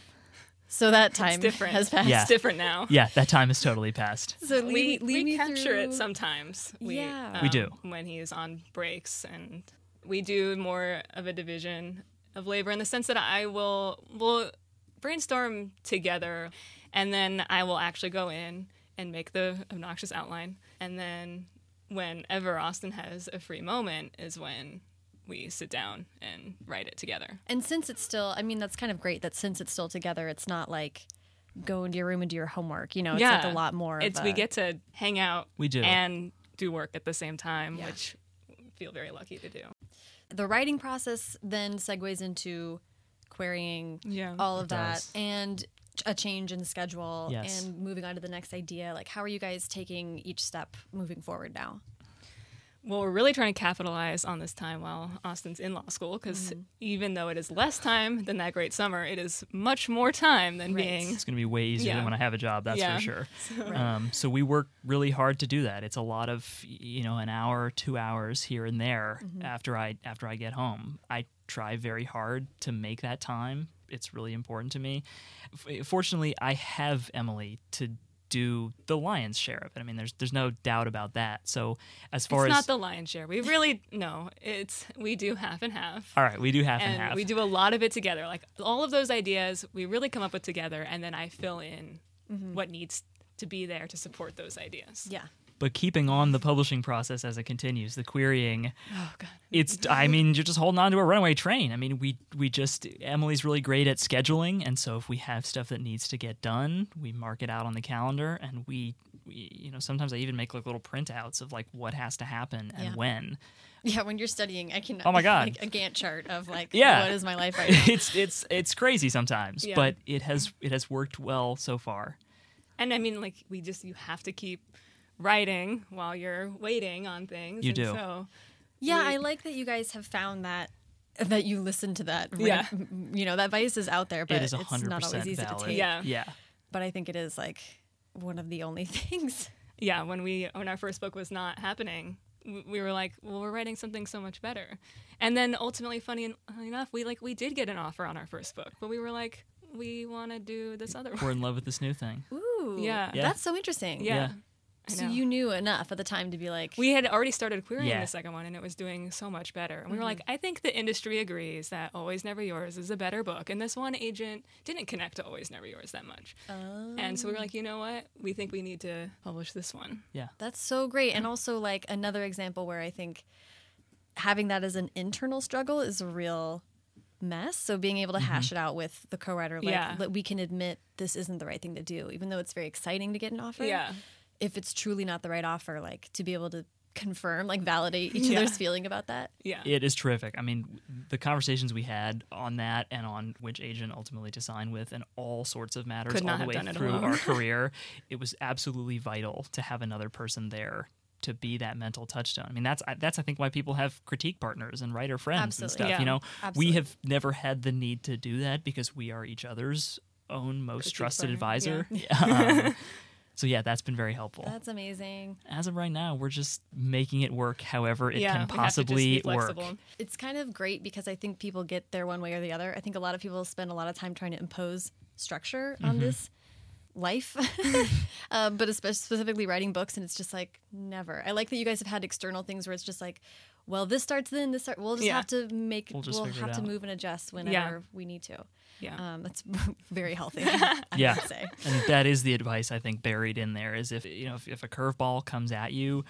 So that time different. has passed. Yeah. It's different now. Yeah, that time is totally passed. So we, lead, lead we capture through... it sometimes. We, Yeah. We do. Um, when he is on breaks, and we do more of a division of labor in the sense that I will will brainstorm together, and then I will actually go in and make the obnoxious outline, and then whenever Austin has a free moment is when we sit down and write it together. And since it's still, I mean, that's kind of great that since it's still together, it's not like go into your room and do your homework. You know, it's like a lot more. of It's we get to hang out. We do. and do work at the same time, Yeah. which we feel very lucky to do. the writing process then segues into querying Yeah. all of that does. and a change in schedule Yes. and moving on to the next idea like how are you guys taking each step moving forward now Well, we're really trying to capitalize on this time while Austin's in law school because Mm-hmm. even though it is less time than that great summer, it is much more time than Right. being. It's going to be way easier Yeah. than when I have a job, that's Yeah. for sure. Um, so we work really hard to do that. It's a lot of you know an hour, two hours here and there Mm-hmm. after I after I get home. I try very hard to make that time. It's really important to me. F- Fortunately, I have Emily to do the lion's share of it. I mean, there's there's no doubt about that. So as far It's as not the lion's share. We really no. It's we do half and half. all right, we do half and, and half. we do a lot of it together. Like all of those ideas, we really come up with together, and then I fill in mm-hmm. what needs to be there to support those ideas. yeah but keeping on the publishing process as it continues, the querying, Oh God. it's mm-hmm. I mean you're just holding on to a runaway train. I mean we we just Emily's really great at scheduling, and so if we have stuff that needs to get done, we mark it out on the calendar, and we, we you know sometimes I even make like little printouts of like what has to happen and Yeah. when. yeah when you're studying i can Oh my God. like a gantt chart of like Yeah. what is my life right now it's it's it's crazy sometimes, Yeah. but it has it has worked well so far. And I mean, like we just you have to keep writing while you're waiting on things. You and do. So yeah We- i like that you guys have found that that you listen to that Yeah. you know that advice is out there but it is it's not always easy valid. to take Yeah. yeah. but i think it is like one of the only things yeah, when we when our first book was not happening, we were like, well, we're writing something so much better. And then ultimately, funny enough, we like we did get an offer on our first book, but we were like, we want to do this other We're one. in love with this new thing. Ooh, Yeah. Yeah. that's so interesting. Yeah. Yeah. I So you knew enough at the time to be like, we had already started querying Yeah. the second one and it was doing so much better. And we were mm-hmm. like, I think the industry agrees that Always Never Yours is a better book. And this one agent didn't connect to Always Never Yours that much. And so we were like, you know what? We think we need to publish this one. Yeah. that's so great. And also, like, another example where I think having that as an internal struggle is a real mess. So being able to hash mm-hmm. it out with the co writer, like, Yeah. that we can admit this isn't the right thing to do, even though it's very exciting to get an offer. Yeah. If it's truly not the right offer, like, to be able to confirm, like, validate each Yeah. other's feeling about that. Yeah. It is terrific. I mean, the conversations we had on that and on which agent ultimately to sign with and all sorts of matters Could all the have way done through our career, it was absolutely vital to have another person there to be that mental touchstone. I mean, that's that's I think why people have critique partners and writer friends Absolutely. and stuff. Yeah. You know, Absolutely. we have never had the need to do that because we are each other's own most Critique trusted partner, advisor. Um, so yeah, that's been very helpful. That's amazing. As of right now, we're just making it work however it yeah. can we have to just possibly work. it's kind of great because I think people get there one way or the other. I think a lot of people spend a lot of time trying to impose structure on Mm-hmm. this life, uh, but especially specifically writing books, and it's just like never. I like that you guys have had external things where it's just like, well, this starts then, this start. We'll just Yeah. have to make. We'll We'll, just have to move and adjust whenever Yeah. we need to. Yeah. Um, that's very healthy. Yeah. and that is the advice I think buried in there is if you know if, if a curveball comes at you,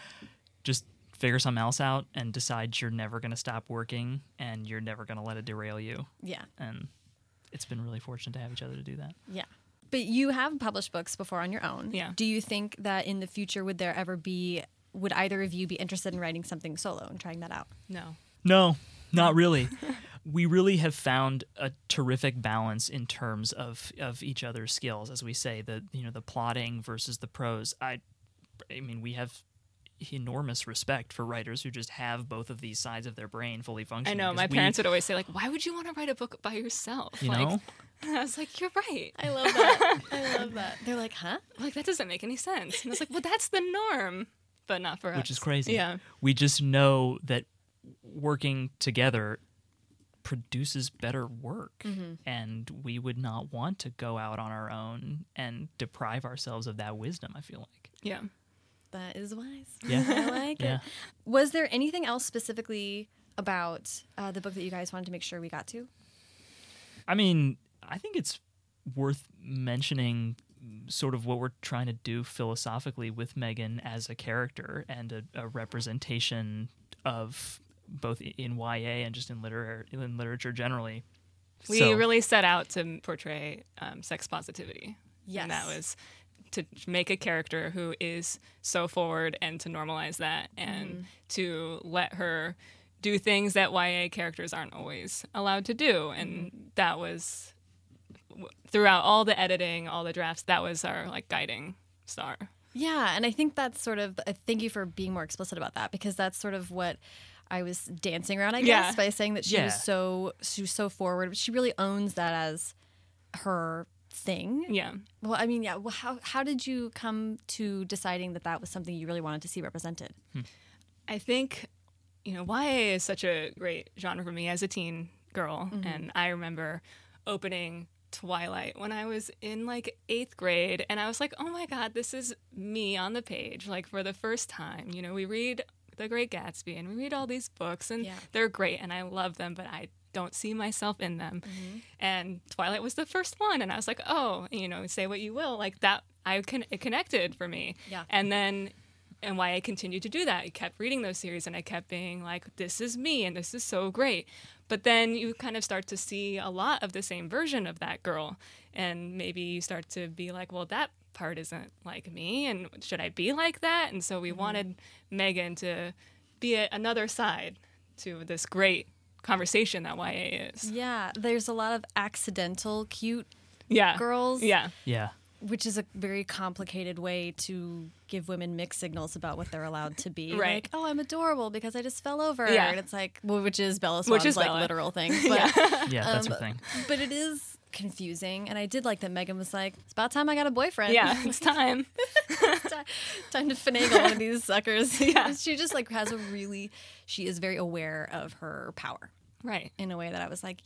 just figure something else out and decide you're never going to stop working and you're never going to let it derail you. Yeah, And it's been really fortunate to have each other to do that. yeah. But you have published books before on your own. Yeah. Do you think that in the future would there ever be? Would either of you be interested in writing something solo and trying that out? no. No, not really. we really have found a terrific balance in terms of of each other's skills, as we say the you know the plotting versus the prose. I, I mean, we have enormous respect for writers who just have both of these sides of their brain fully functioning. I know. My we- parents would always say, like, why would you want to write a book by yourself? you like, know, I was like, you're right. I love that. I love that. They're like, huh? Like, that doesn't make any sense. And I was like, well, that's the norm, but not for us. which is crazy. Yeah. we just know that working together produces better work, and we would not want to go out on our own and deprive ourselves of that wisdom. I feel like. Yeah. That is wise. Yeah. I like Yeah. it. Was there anything else specifically about uh, the book that you guys wanted to make sure we got to? I mean, I think it's worth mentioning sort of what we're trying to do philosophically with Megan as a character and a, a representation of both in YA and just in literature in literature generally. We So- really set out to portray um, sex positivity. Yes. And that was to make a character who is so forward and to normalize that and to let her do things that YA characters aren't always allowed to do. And that was throughout all the editing, all the drafts, that was our like guiding star. Yeah, and I think that's sort of. Uh, thank you for being more explicit about that because that's sort of what I was dancing around. I guess Yeah. by saying that she Yeah. was so she was so forward. but She really owns that as her thing. Yeah. Well, I mean, yeah. Well, how how did you come to deciding that that was something you really wanted to see represented? Hmm. I think, you know, YA is such a great genre for me as a teen girl. Mm-hmm. And I remember opening Twilight when I was in like eighth grade. And I was like, oh my God, this is me on the page, like for the first time. You know, we read The Great Gatsby and we read all these books and Yeah. they're great and I love them, but I don't see myself in them. Mm-hmm. And Twilight was the first one. And I was like, oh, you know, say what you will. Like that, I can, it connected for me. Yeah. And then and why I continued to do that. I kept reading those series and I kept being like, this is me and this is so great. But then you kind of start to see a lot of the same version of that girl. And maybe you start to be like, well, that part isn't like me. And should I be like that? And so we wanted Megan to be a, another side to this great conversation that YA is. Yeah, there's a lot of accidental cute Yeah. girls. Yeah. Yeah. which is a very complicated way to give women mixed signals about what they're allowed to be. Right. Like, oh, I'm adorable because I just fell over. Yeah. And it's like, well, which is Bella Which Swan's is like Bella. literal thing. But, Yeah, that's Um, her thing. but it is confusing. And I did like that Megan was like, it's about time I got a boyfriend. Yeah. It's time. Ti- time to finagle one of these suckers. Yeah. she just like has a really, she is very aware of her power right. in a way that I was like,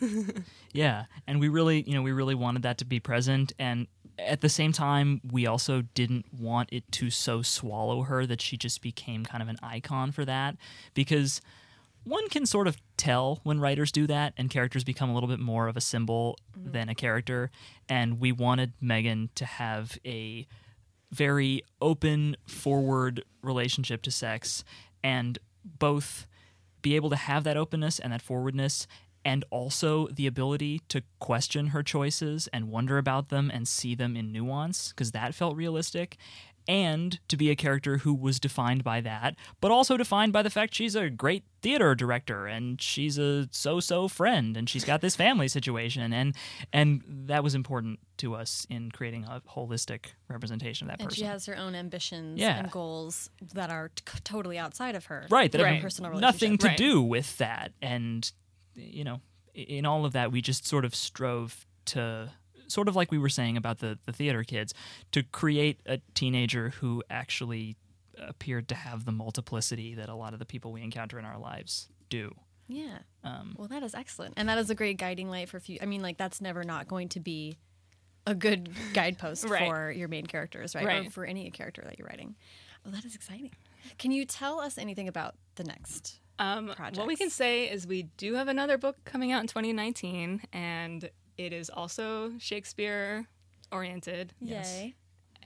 yes. Yeah, and we really, you know, we really wanted that to be present, and at the same time, we also didn't want it to so swallow her that she just became kind of an icon for that, because one can sort of tell when writers do that and characters become a little bit more of a symbol mm. than a character, and we wanted Megan to have a very open, forward relationship to sex, and both be able to have that openness and that forwardness and also the ability to question her choices and wonder about them and see them in nuance because that felt realistic and to be a character who was defined by that but also defined by the fact she's a great theater director and she's a so-so friend and she's got this family situation and and that was important to us in creating a holistic representation of that And person she has her own ambitions Yeah. and goals that are t- totally outside of her. right that Right. have Personal nothing to Right. do with that and you know in all of that we just sort of strove to sort of like we were saying about the the theater kids to create a teenager who actually appeared to have the multiplicity that a lot of the people we encounter in our lives do Yeah. um, Well, that is excellent, and that is a great guiding light for few. I mean, like that's never not going to be a good guidepost Right. for your main characters, right? Or Right. for any character that you're writing. Well, that is exciting. Can you tell us anything about the next? Um, what we can say is we do have another book coming out in 2019, and it is also Shakespeare oriented. Yay!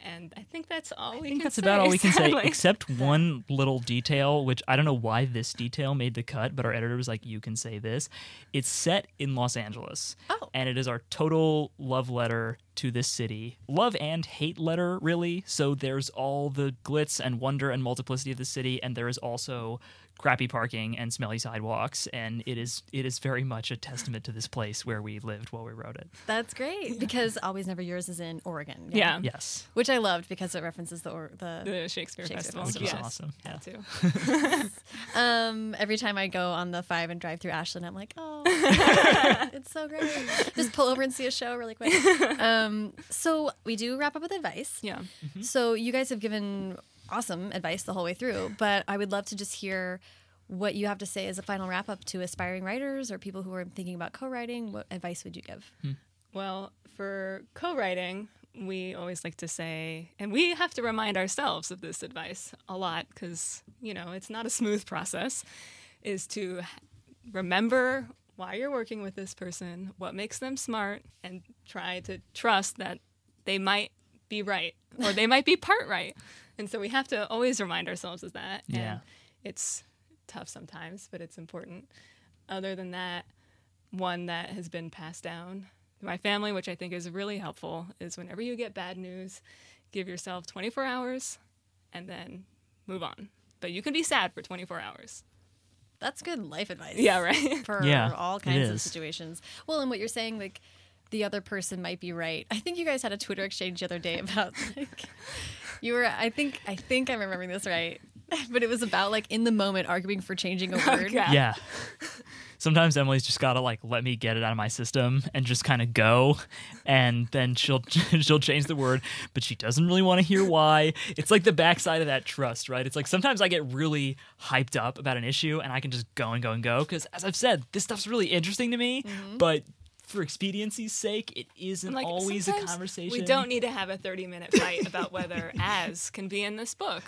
And I think that's all we I think can that's say. about all we can say, sadly. except one little detail, which I don't know why this detail made the cut, but our editor was like, "You can say this." It's set in Los Angeles, Oh. and it is our total love letter to this city, love and hate letter, really. So there's all the glitz and wonder and multiplicity of the city, and there is also crappy parking and smelly sidewalks, and it is it is very much a testament to this place where we lived while we wrote it. That's great because Always Never Yours is in Oregon. Yeah. Yes. Which which I loved because it references the or, the. The Shakespeare, Shakespeare Festival. which was yes. awesome. Yeah. Had to. Um, every time I go on the five and drive through Ashland, I'm like, oh, it's so great. Just pull over and see a show really quick. Um, so we do wrap up with advice. Yeah. So you guys have given awesome advice the whole way through, but I would love to just hear what you have to say as a final wrap up to aspiring writers or people who are thinking about co-writing. What advice would you give? Hmm. Well, for co writing, we always like to say, and we have to remind ourselves of this advice a lot because, you know, it's not a smooth process, is to remember why you're working with this person, what makes them smart, and try to trust that they might be right or they might be part right. And so we have to always remind ourselves of that. Yeah. And it's tough sometimes, but it's important. Other than that, one that has been passed down to my family, which I think is really helpful, is whenever you get bad news, give yourself 24 hours and then move on. But you can be sad for 24 hours. That's good life advice. Yeah, right. For Yeah, all kinds of situations. Well, and what you're saying, like the other person might be right. I think you guys had a Twitter exchange the other day about like you were. I think I think I'm remembering this right, but it was about like in the moment arguing for changing a word. Okay. Yeah. Sometimes Emily's just gotta like let me get it out of my system and just kind of go, and then she'll she'll change the word, but she doesn't really want to hear why. It's like the backside of that trust, right? It's like sometimes I get really hyped up about an issue and I can just go and go and go because, as I've said, this stuff's really interesting to me, mm-hmm. but for expediency's sake, it isn't Like, always a conversation. We don't need to have a 30 minute fight about whether as can be in this book.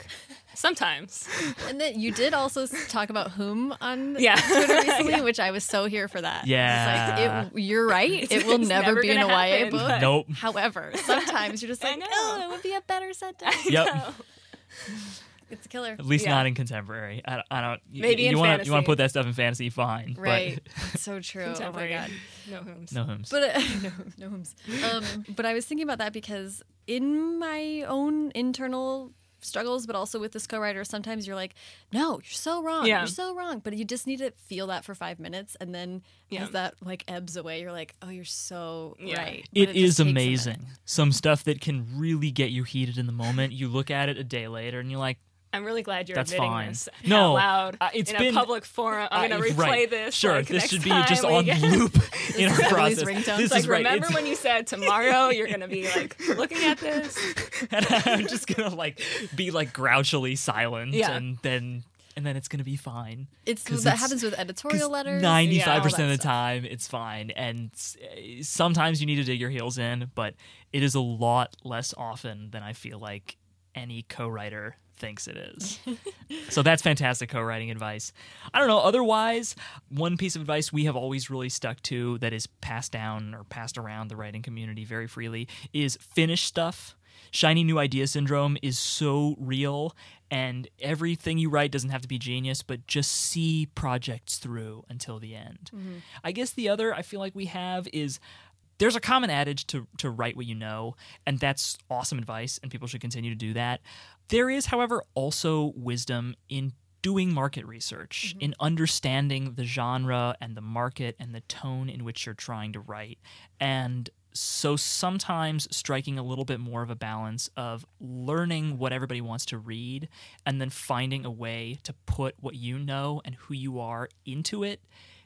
Sometimes. And then you did also talk about whom on Yeah. Twitter recently, which I was so here for that. Yeah. like, it, you're right. it will never, never be in a gonna YA happen, book. but- Nope. However, sometimes you're just like, know. oh, it would be a better sentence. Yep. It's a killer. At least Yeah. not in contemporary. I, I don't. Maybe you You want to put that stuff in fantasy, fine. Right. It's so true. Oh my god. No. But no hymns. But uh, no, no homes. Um, but I was thinking about that because in my own internal struggles, but also with this co-writer, sometimes you're like, "No, you're so wrong. Yeah. You're so wrong." But you just need to feel that for five minutes, and then Yeah. as that like ebbs away, you're like, "Oh, you're so Yeah. right." It just is takes a minute. amazing. Some stuff that can really get you heated in the moment. You look at it a day later and you're like, I'm really glad you're That's admitting fine. this No, out loud uh, it's in been- a public forum. I'm going to replay right. this. Sure, like, this should be just on loop in our process. ringtone. This like, is right. remember It's- when you said tomorrow you're going to be like looking at this? and I'm just gonna like be like grouchily silent, Yeah. and then and then it's gonna be fine. It's that it's- happens with editorial letters. Ninety five percent of the time, it's fine, and eh, sometimes you need to dig your heels in, but it is a lot less often than I feel like any co-writer thinks it is. so that's fantastic co-writing advice. I don't know. Otherwise, one piece of advice we have always really stuck to that is passed down or passed around the writing community very freely is finish stuff. Shiny new idea syndrome is so real, and everything you write doesn't have to be genius, but just see projects through until the end. Mm-hmm. I guess the other I feel like we have is there's a common adage to to write what you know, and that's awesome advice, and people should continue to do that. There is, however, also wisdom in doing market research, mm-hmm. in understanding the genre and the market and the tone in which you're trying to write. And so sometimes striking a little bit more of a balance of learning what everybody wants to read and then finding a way to put what you know and who you are into it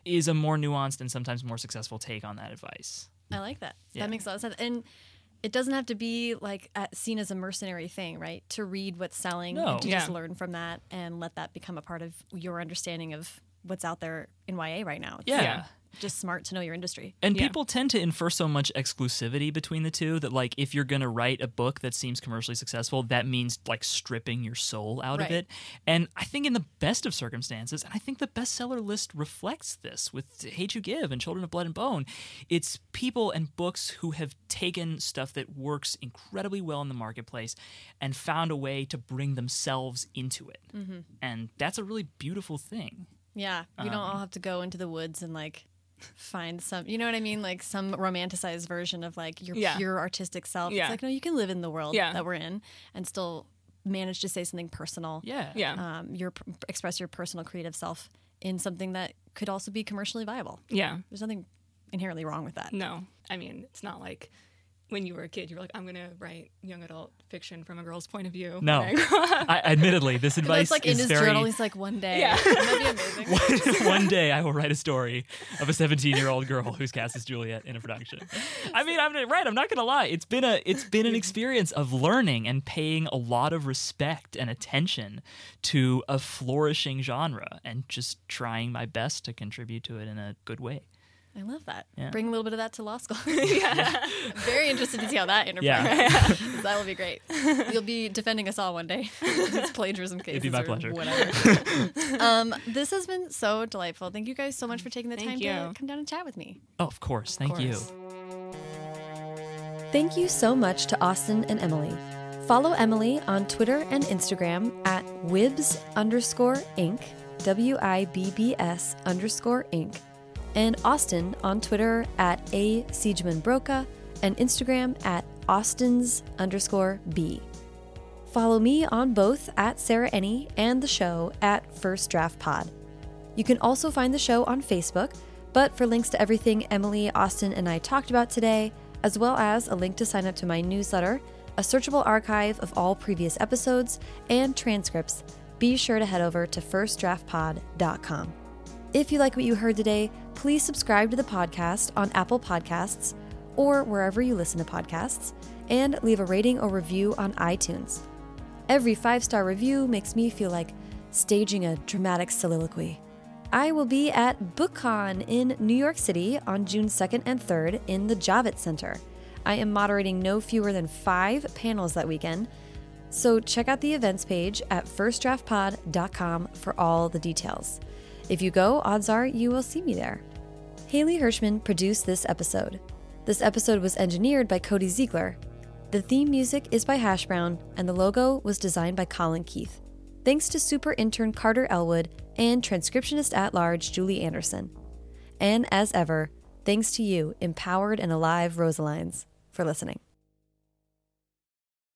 is a more nuanced and sometimes more successful take on that advice. I like that. Yeah. That makes a lot of sense. And it doesn't have to be like at, seen as a mercenary thing, right? To read what's selling No. and to just learn from that and let that become a part of your understanding of what's out there in YA right now. It's Yeah. Uh, yeah. just smart to know your industry. And Yeah. people tend to infer so much exclusivity between the two that like if you're going to write a book that seems commercially successful, that means like stripping your soul out Right. of it. And I think in the best of circumstances, and I think the bestseller list reflects this with Hate U Give and Children of Blood and Bone, it's people and books who have taken stuff that works incredibly well in the marketplace and found a way to bring themselves into it. Mm-hmm. And that's a really beautiful thing. Yeah. We don't Um, all have to go into the woods and like find some, you know what I mean? Like some romanticized version of like your Yeah. pure artistic self. Yeah. It's like, no, you can live in the world Yeah. that we're in and still manage to say something personal. Yeah. Yeah. Um, your express your personal creative self in something that could also be commercially viable. yeah. There's nothing inherently wrong with that. No. I mean, it's not like when you were a kid, you were like, I'm going to write young adult fiction from a girl's point of view. No. I grow up. I, admittedly, this And advice that's like in is his very. journal. He's like, one day. Yeah. That'd be amazing. one, one day I will write a story of a 17 year old girl who's cast as Juliet in a production. I mean, I'm right. I'm not gonna lie. It's been a it's been an experience of learning and paying a lot of respect and attention to a flourishing genre and just trying my best to contribute to it in a good way. I love that. Yeah. Bring a little bit of that to law school. I'm very interested to see how that interplays. Yeah. that will be great. You'll be defending us all one day. It's plagiarism cases. be my or pleasure. Whatever. um, this has been so delightful. Thank you guys so much for taking the Thank time you. to come down and chat with me. Oh, of course. Thank you. Thank you so much to Austin and Emily. Follow Emily on Twitter and Instagram at Wibbs underscore Inc. W I B B S underscore Inc. And Austin on Twitter at A Siegemund-Broka and Instagram at Austin's underscore B. Follow me on both at Sarah Enni and the show at First Draft Pod. You can also find the show on Facebook, but for links to everything Emily, Austin, and I talked about today, as well as a link to sign up to my newsletter, a searchable archive of all previous episodes, and transcripts, be sure to head over to firstdraftpod.com. If you like what you heard today, please subscribe to the podcast on Apple Podcasts or wherever you listen to podcasts, and leave a rating or review on iTunes. Every five star review makes me feel like staging a dramatic soliloquy. I will be at BookCon in New York City on June 2nd and 3rd in the Javits Center. I am moderating no fewer than five panels that weekend, so check out the events page at firstdraftpod.com for all the details. If you go, odds are you will see me there. Haley Hirschman produced this episode. This episode was engineered by Cody Ziegler. The theme music is by Hash Brown, and the logo was designed by Colin Keith. Thanks to super intern Carter Elwood and transcriptionist at large Julie Anderson. And as ever, thanks to you, empowered and alive Rosalines, for listening.